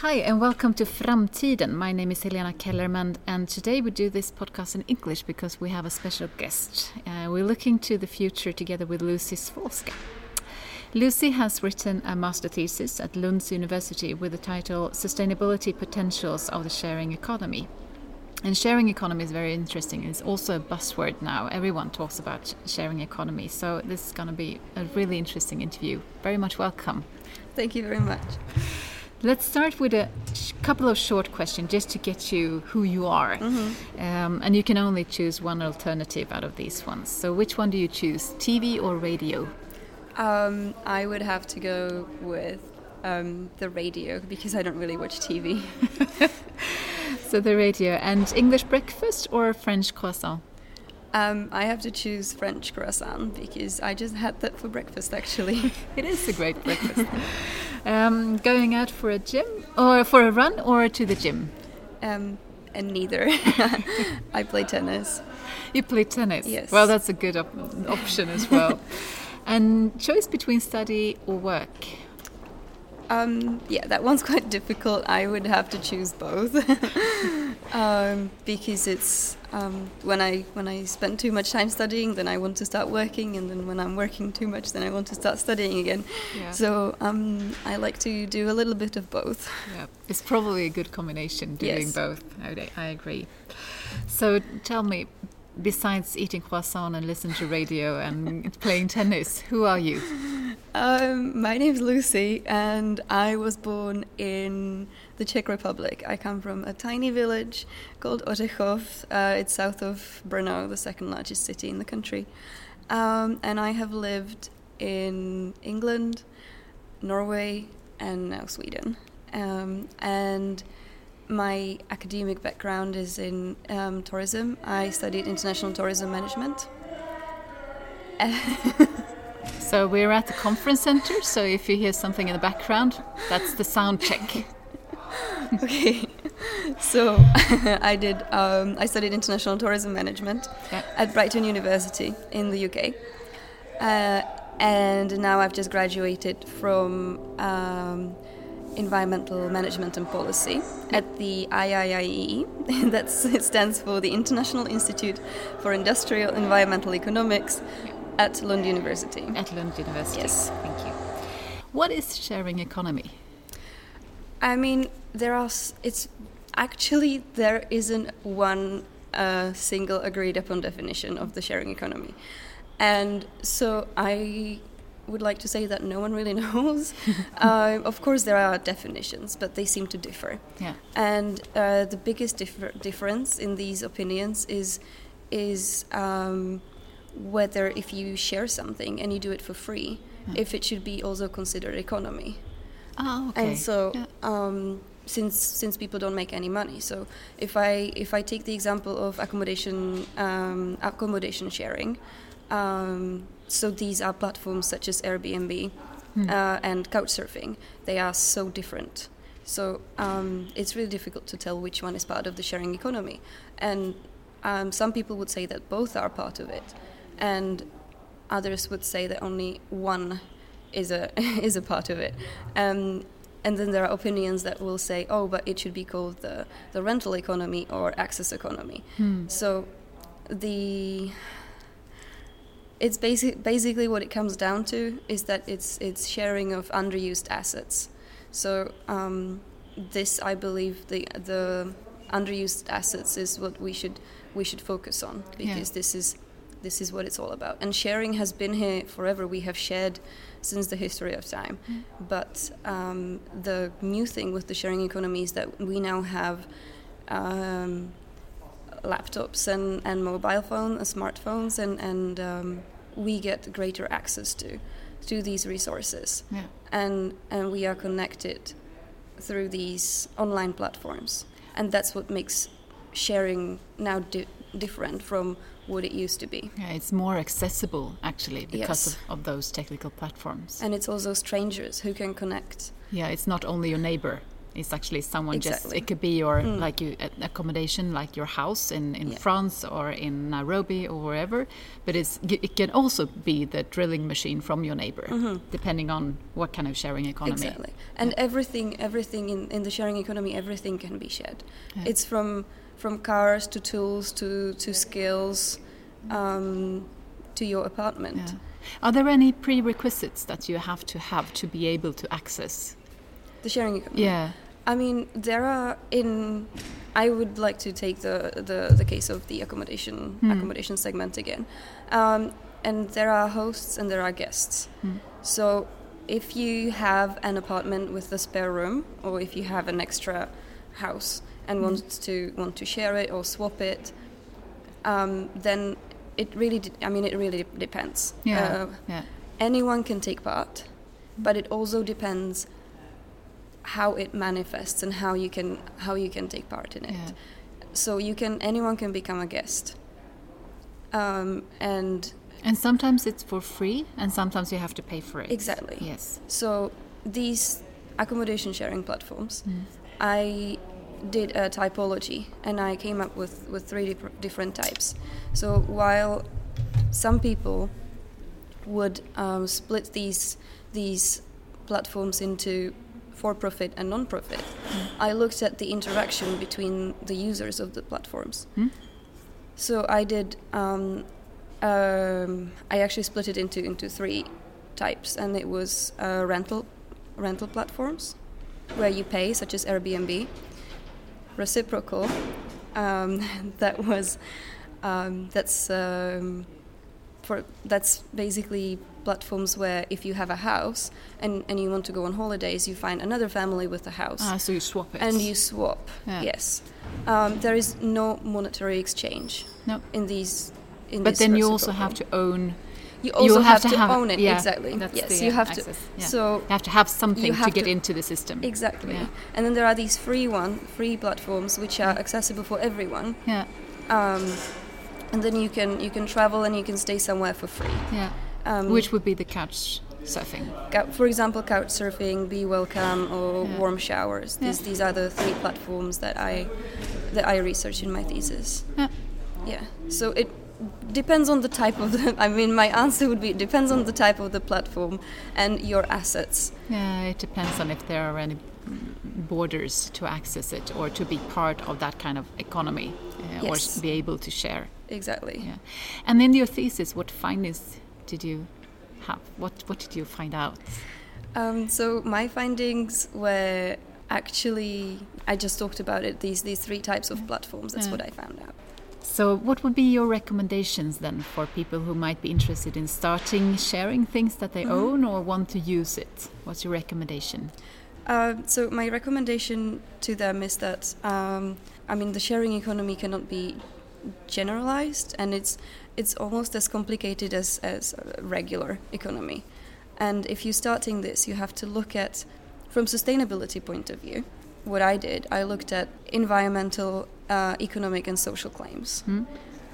Hi, and welcome to Framtiden. My name is Helena Kellerman, and today we do this podcast in English because we have a special guest. Uh, we're looking to the future together with Lucie Zvolska. Lucie has written a master thesis at Lund University with the title Sustainability Potentials of the Sharing Economy. And sharing economy is very interesting. It's also a buzzword now. Everyone talks about sharing economy. So this is going to be a really interesting interview. Very much welcome. Thank you very much. Let's start with a couple of short questions just to get you who you are. Mm -hmm. um, and you can only choose one alternative out of these ones. So, which one do you choose, TV or radio? Um, I would have to go with um, the radio because I don't really watch TV. so, the radio. And English breakfast or French croissant? Um, I have to choose French croissant because I just had that for breakfast actually. it is a great breakfast. um, going out for a gym or for a run or to the gym? Um, and neither. I play tennis. You play tennis? Yes. Well, that's a good op option as well. and choice between study or work? Um, yeah, that one's quite difficult. I would have to choose both um, because it's um, when I when I spend too much time studying, then I want to start working, and then when I'm working too much, then I want to start studying again. Yeah. So um, I like to do a little bit of both. Yeah, it's probably a good combination doing yes. both. I, I agree. So tell me, besides eating croissant and listening to radio and playing tennis, who are you? Um, my is Lucie, and I was born in the Czech Republic. I come from a tiny village called Ořechov. Uh, it's south of Brno, the second largest city in the country. Um, and I have lived in England, Norway, and now Sweden. Um, and my academic background is in um, tourism. I studied international tourism management. So we're at the conference center. So if you hear something in the background, that's the sound check. okay. So I did. Um, I studied international tourism management yeah. at Brighton University in the UK, uh, and now I've just graduated from. Um, environmental management and policy at the IIIEE. that stands for the International Institute for Industrial Environmental Economics. At Lund University. At Lund University. Yes. Thank you. What is sharing economy? I mean, there are. It's actually there isn't one uh, single agreed upon definition of the sharing economy, and so I would like to say that no one really knows. uh, of course, there are definitions, but they seem to differ. Yeah. And uh, the biggest differ difference in these opinions is is. Um, whether if you share something and you do it for free, yeah. if it should be also considered economy. Oh, okay. And so, yeah. um, since since people don't make any money, so if I if I take the example of accommodation um, accommodation sharing, um, so these are platforms such as Airbnb hmm. uh, and Couchsurfing. They are so different. So um, it's really difficult to tell which one is part of the sharing economy, and um, some people would say that both are part of it and others would say that only one is a is a part of it. Um, and then there are opinions that will say, oh, but it should be called the, the rental economy or access economy. Hmm. So the it's basic, basically what it comes down to is that it's it's sharing of underused assets. So um, this, I believe, the the underused assets is what we should we should focus on because yeah. this is this is what it's all about. And sharing has been here forever. We have shared since the history of time. Mm. But um, the new thing with the sharing economy is that we now have um, laptops and, and mobile phones and smartphones, and, and um, we get greater access to to these resources. Yeah. And, and we are connected through these online platforms. And that's what makes sharing now di- different from what it used to be. Yeah, it's more accessible actually because yes. of, of, those technical platforms. And it's also strangers who can connect. Yeah, it's not only your neighbor. It's actually someone just it could be your Mm. like you accommodation like your house in in Yeah. France or in Nairobi or wherever but it's it can also be the drilling machine from your neighbor depending on what kind of sharing economy. Exactly. And everything, everything in, in the sharing economy, everything can be shared. Yeah. It's from from cars to tools to to skills, um, to your apartment. Yeah. Are there any prerequisites that you have to have to be able to access? The sharing economy. Yeah. I mean, there are in. I would like to take the the, the case of the accommodation Hmm. accommodation segment again, um, and there are hosts and there are guests. Hmm. So, if you have an apartment with a spare room, or if you have an extra house and Mm. want to want to share it or swap it, um, then it really. De- I mean, it really depends. Yeah. Uh, yeah. anyone can take part, but it also depends how it manifests and how you can how you can take part in it. Yeah. So you can anyone can become a guest, um, and And sometimes it's for free and sometimes you have to pay for it. exactly. Yes. So these accommodation sharing platforms, Mm. I did a typology and I came up with, with three dif- different types. So while some people would um, split these these platforms into for-profit and non-profit, I looked at the interaction between the users of the platforms. Hmm? So I did. Um, um, I actually split it into into three types, and it was uh, rental rental platforms where you pay, such as Airbnb. Reciprocal, um, that was um, that's um, for that's basically platforms where if you have a house and, and you want to go on holidays, you find another family with a house Ah, so you swap it. and you swap. Yeah. Yes, um, there is no monetary exchange No. in these. In But then you also have to own. You also have, to, have- own it. yeah, exactly. That's yes, the you have access. to. Yeah. So you have to have something you to get to- into the system. exactly. Yeah. And then there are these free one, free platforms which are accessible for everyone. Yeah. Um, and then you can you can travel and you can stay somewhere for free. Yeah. Um, Which would be the couch surfing. For example, couch surfing, Be Welcome, or Yeah. warm showers. These Yeah. these are the three platforms that I that I researched in my thesis. Yeah. Yeah. So it depends on the type of the. I mean, my answer would be it depends on the type of the platform and your assets. Yeah, it depends on if there are any borders to access it or to be part of that kind of economy uh, or Yes. s- be able to share. Exactly. Yeah. And in your thesis, what findings did you have? What What did you find out? Um, so my findings were actually I just talked about it. These these three types of platforms. That's Yeah. what I found out. So, what would be your recommendations then for people who might be interested in starting sharing things that they Mm-hmm. own or want to use it? What's your recommendation? Uh, so my recommendation to them is that um, I mean the sharing economy cannot be generalized, and it's it's almost as complicated as as a regular economy. And if you're starting this, you have to look at from sustainability point of view. What I did, I looked at environmental, uh, economic, and social claims. Hmm?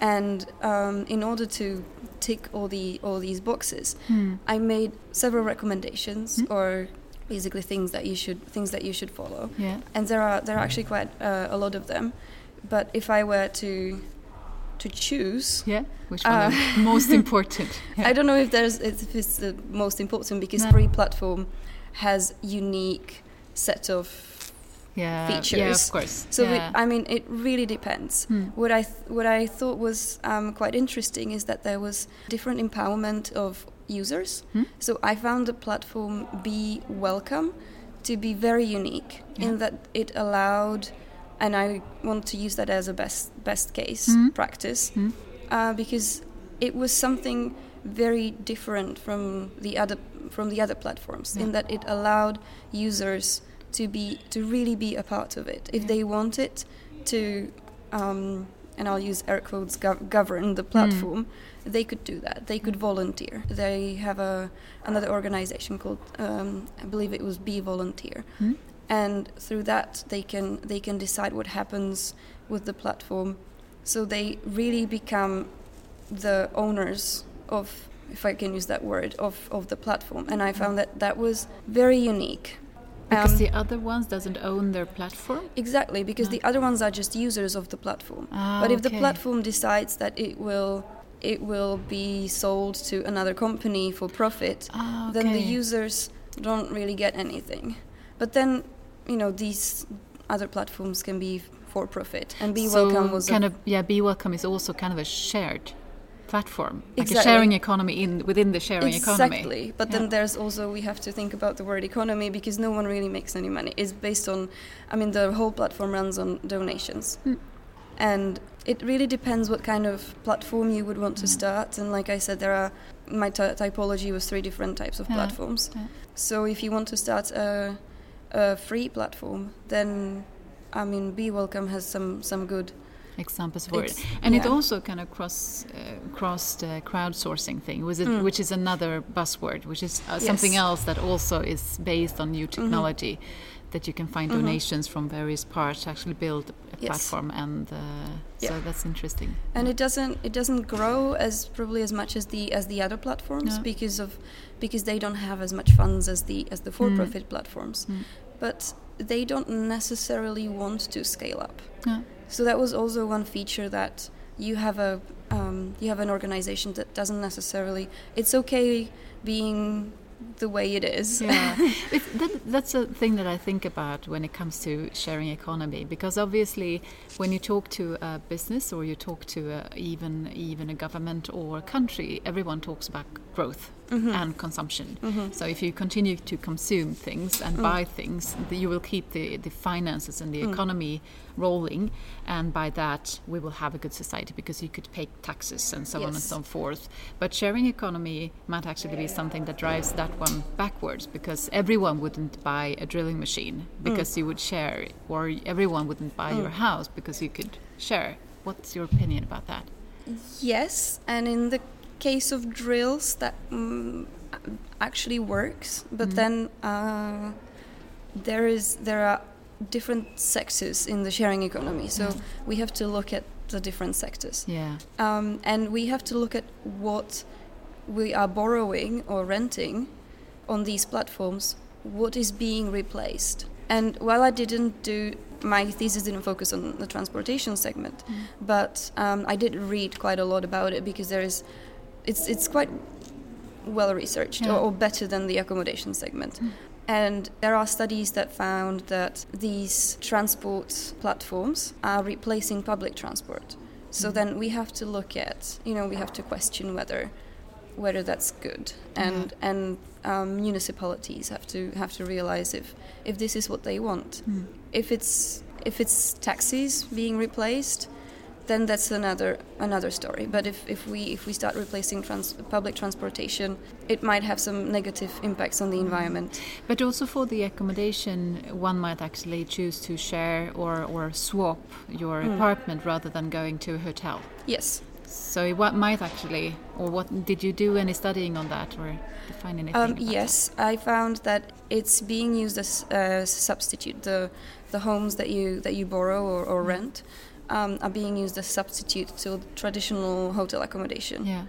And um, in order to tick all the all these boxes, Hmm. I made several recommendations Mm. or basically things that you should things that you should follow. Yeah. And there are there are actually quite uh, a lot of them. But if I were to to choose, Yeah. Which one Uh, is most important? Yeah. I don't know if there's if it's the most important because No. every platform has unique set of yeah. features. Yeah, of course. so yeah. it, I mean it really depends. Hmm. What I th- what I thought was um, quite interesting is that there was different empowerment of users. Hmm? So I found the platform Be Welcome to be very unique Yeah. in that it allowed, and I want to use that as a best best case Hmm? practice Hmm? uh, because it was something very different from the other from the other platforms Yeah. in that it allowed users to be to really be a part of it if Yeah. they wanted to um, and I'll use air quotes gov- govern the platform they could do that they could volunteer they have a another organization called um, I believe it was Be Volunteer Hmm? And through that they can they can decide what happens with the platform so they really become the owners of if i can use that word of, of the platform and i found that that was very unique Because Um, the other ones doesn't own their platform. Exactly, because Ah. the other ones are just users of the platform. Ah, but if the platform decides that it will it will be sold to another company for profit, Ah, then the users don't really get anything. But then, you know, these other platforms can be for profit. And Be so Welcome was kind of yeah. Be welcome is also kind of a shared platform, like a sharing economy in within the sharing economy. Exactly. But Yeah. then there's also we have to think about the word economy because no one really makes any money. It's based on I mean the whole platform runs on donations. Mm. And it really depends what kind of platform you would want to Mm. start and like I said there are my ty- typology was three different types of Yeah, platforms. yeah. So if you want to start a, a free platform then I mean Be Welcome has some some good examples for it, and it also kind of cross uh, crossed the crowdsourcing thing, was it, Mm. which is another buzzword, which is uh, something else that also is based on new technology. That you can find Mhm. donations from various parts to actually build a Yes. platform, and uh, so that's interesting. and it doesn't it doesn't grow as probably as much as the as the other platforms No. because of because they don't have as much funds as the as the for profit platforms Mm. but they don't necessarily want to scale up Yeah. so that was also one feature that you have a um, you have an organization that doesn't necessarily it's okay being the way it is. Yeah. It, that, that's a thing that i think about when it comes to sharing economy because obviously when you talk to a business or you talk to a, even even a government or a country everyone talks about growth Mhm. and consumption Mhm. so if you continue to consume things and Mm. buy things you will keep the, the finances and the Mm. economy rolling and by that we will have a good society because you could pay taxes and so on and so forth but sharing economy might actually be something that drives that one backwards because everyone wouldn't buy a drilling machine because you would share or everyone wouldn't buy your Mm. house because you could share what's your opinion about that Yes, and in the case of drills, that mm, actually works. But Mhm. then uh, there is there are different sectors in the sharing economy, so Yeah. we have to look at the different sectors, yeah um, and we have to look at what we are borrowing or renting on these platforms. What is being replaced? And while I didn't do my thesis didn't focus on the transportation segment, but um, I did read quite a lot about it because there is, it's it's quite well researched Yeah. or, or better than the accommodation segment. Mm. And there are studies that found that these transport platforms are replacing public transport. So Mm. then we have to look at, you know, we have to question whether whether that's good, and and um, municipalities have to have to realize if if this is what they want Mm. if it's if it's taxis being replaced then that's another another story but if, if we if we start replacing trans- public transportation it might have some negative impacts on the environment But also for the accommodation, one might actually choose to share or, or swap your Mm. apartment rather than going to a hotel. yes So what might actually, or what did you do any studying on that or find anything? um, yes i found that it's being used as a substitute the the homes that you that you borrow or, or Mm. rent um, are being used as substitute to traditional hotel accommodation Yeah.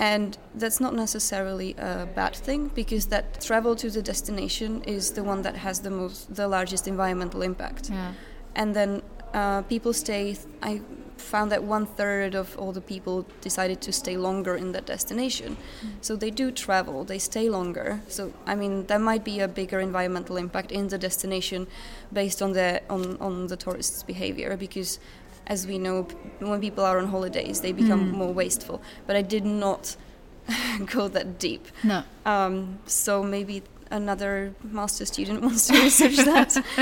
And that's not necessarily a bad thing because that travel to the destination is the one that has the most, the largest environmental impact. Yeah. And then uh, people stay. I found that one third of all the people decided to stay longer in that destination. So they do travel. They stay longer. So I mean, there might be a bigger environmental impact in the destination based on the on on the tourists' behavior because. As we know, when people are on holidays, they become Mm. more wasteful. But I did not go that deep. No. Um, so maybe another master student wants to research that.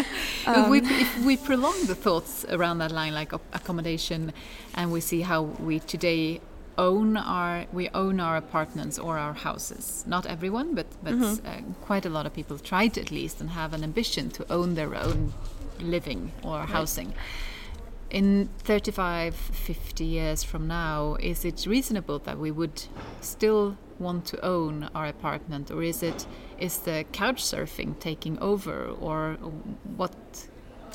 if, we, Um, if we prolong the thoughts around that line, like accommodation, and we see how we today own our we own our apartments or our houses. Not everyone, but but Mhm. uh, quite a lot of people try to at least and have an ambition to own their own living or housing. In 35, 50 years from now, is it reasonable that we would still want to own our apartment, or is it is the couch surfing taking over, or what?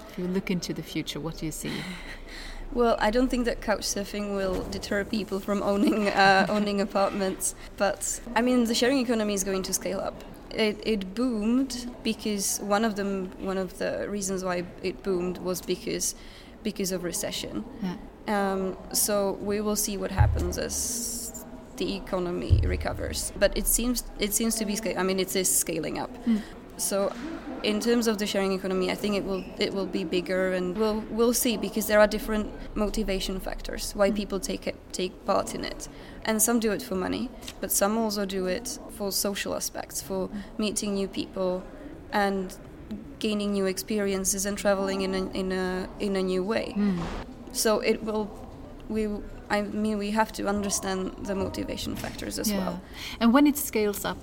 If you look into the future, what do you see? well, I don't think that couchsurfing will deter people from owning uh, owning apartments, but I mean the sharing economy is going to scale up. it, it boomed because one of them one of the reasons why it boomed was because because of recession. Yeah. Um, so we will see what happens as the economy recovers. But it seems it seems to be sca- I mean it is scaling up. Mm. So in terms of the sharing economy, I think it will it will be bigger, and we'll we'll see because there are different motivation factors why Mm. people take it, take part in it, and some do it for money, but some also do it for social aspects, for meeting new people, and gaining new experiences and traveling in a in a in a new way. Mm. So it will we I mean we have to understand the motivation factors as Yeah. well. And when it scales up,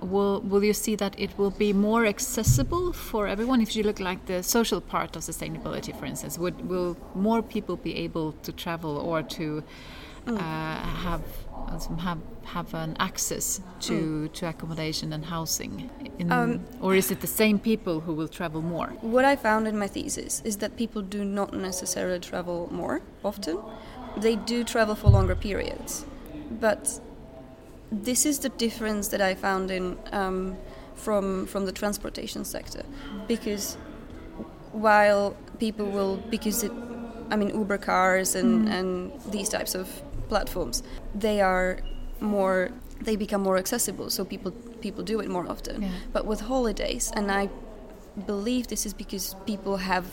will will you see that it will be more accessible for everyone? If you look like the social part of sustainability, for instance, would will more people be able to travel or to Mm. uh, have have have an access to to accommodation and housing? In, Um, or is it the same people who will travel more? What I found in my thesis is that people do not necessarily travel more often. They do travel for longer periods. But this is the difference that I found in um, from from the transportation sector, because while people will because it, I mean Uber cars and and these types of platforms, they are more they become more accessible, so people people do it more often. Yeah. But with holidays, and I believe this is because people have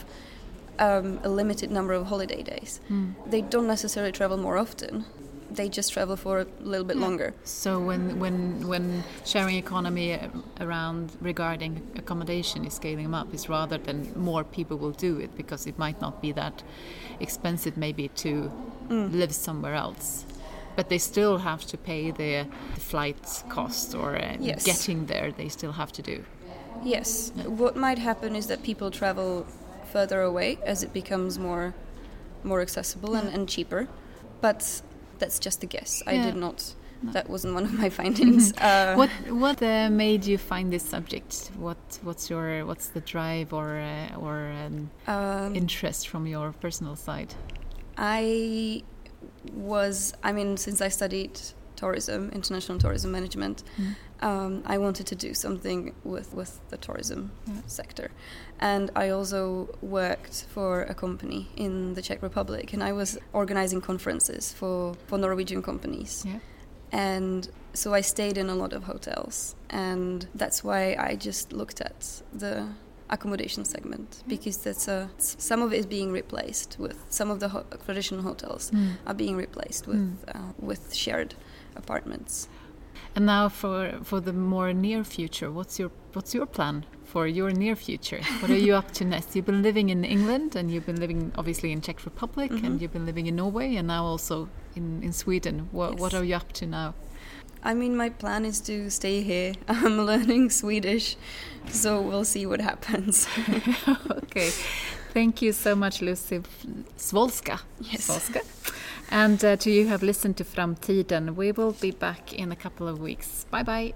um, a limited number of holiday days. Mm. They don't necessarily travel more often. They just travel for a little bit longer. So when when when sharing economy around regarding accommodation is scaling up, is rather than more people will do it because it might not be that expensive maybe to Mm. live somewhere else. But they still have to pay the, the flight cost or uh, Yes. getting there. They still have to do. Yes. What might happen is that people travel further away as it becomes more more accessible and, and cheaper. But that's just a guess. I did not. That wasn't one of my findings. uh, what what uh, made you find this subject? What what's your what's the drive or uh, or um, um, interest from your personal side? I was, I mean, since I studied tourism, international tourism management, Mm. Um, I wanted to do something with, with the tourism Yeah. sector. And I also worked for a company in the Czech Republic, and I was organizing conferences for, for Norwegian companies. Yeah. And so I stayed in a lot of hotels, and that's why I just looked at the accommodation segment because that's a some of it is being replaced with some of the ho- traditional hotels Mm. are being replaced with Mm. uh, with shared apartments. And now for for the more near future, what's your what's your plan for your near future? What are you up to next? You've been living in England, and you've been living obviously in Czech Republic, and Mhm. you've been living in Norway, and now also in in Sweden. What what are you up to now? I mean, my plan is to stay here. I'm learning Swedish, so we'll see what happens. okay, thank you so much, Lucie Zvolska. Yes. Zvolska. And uh, to you who have listened to Framtiden, we will be back in a couple of weeks. Bye bye.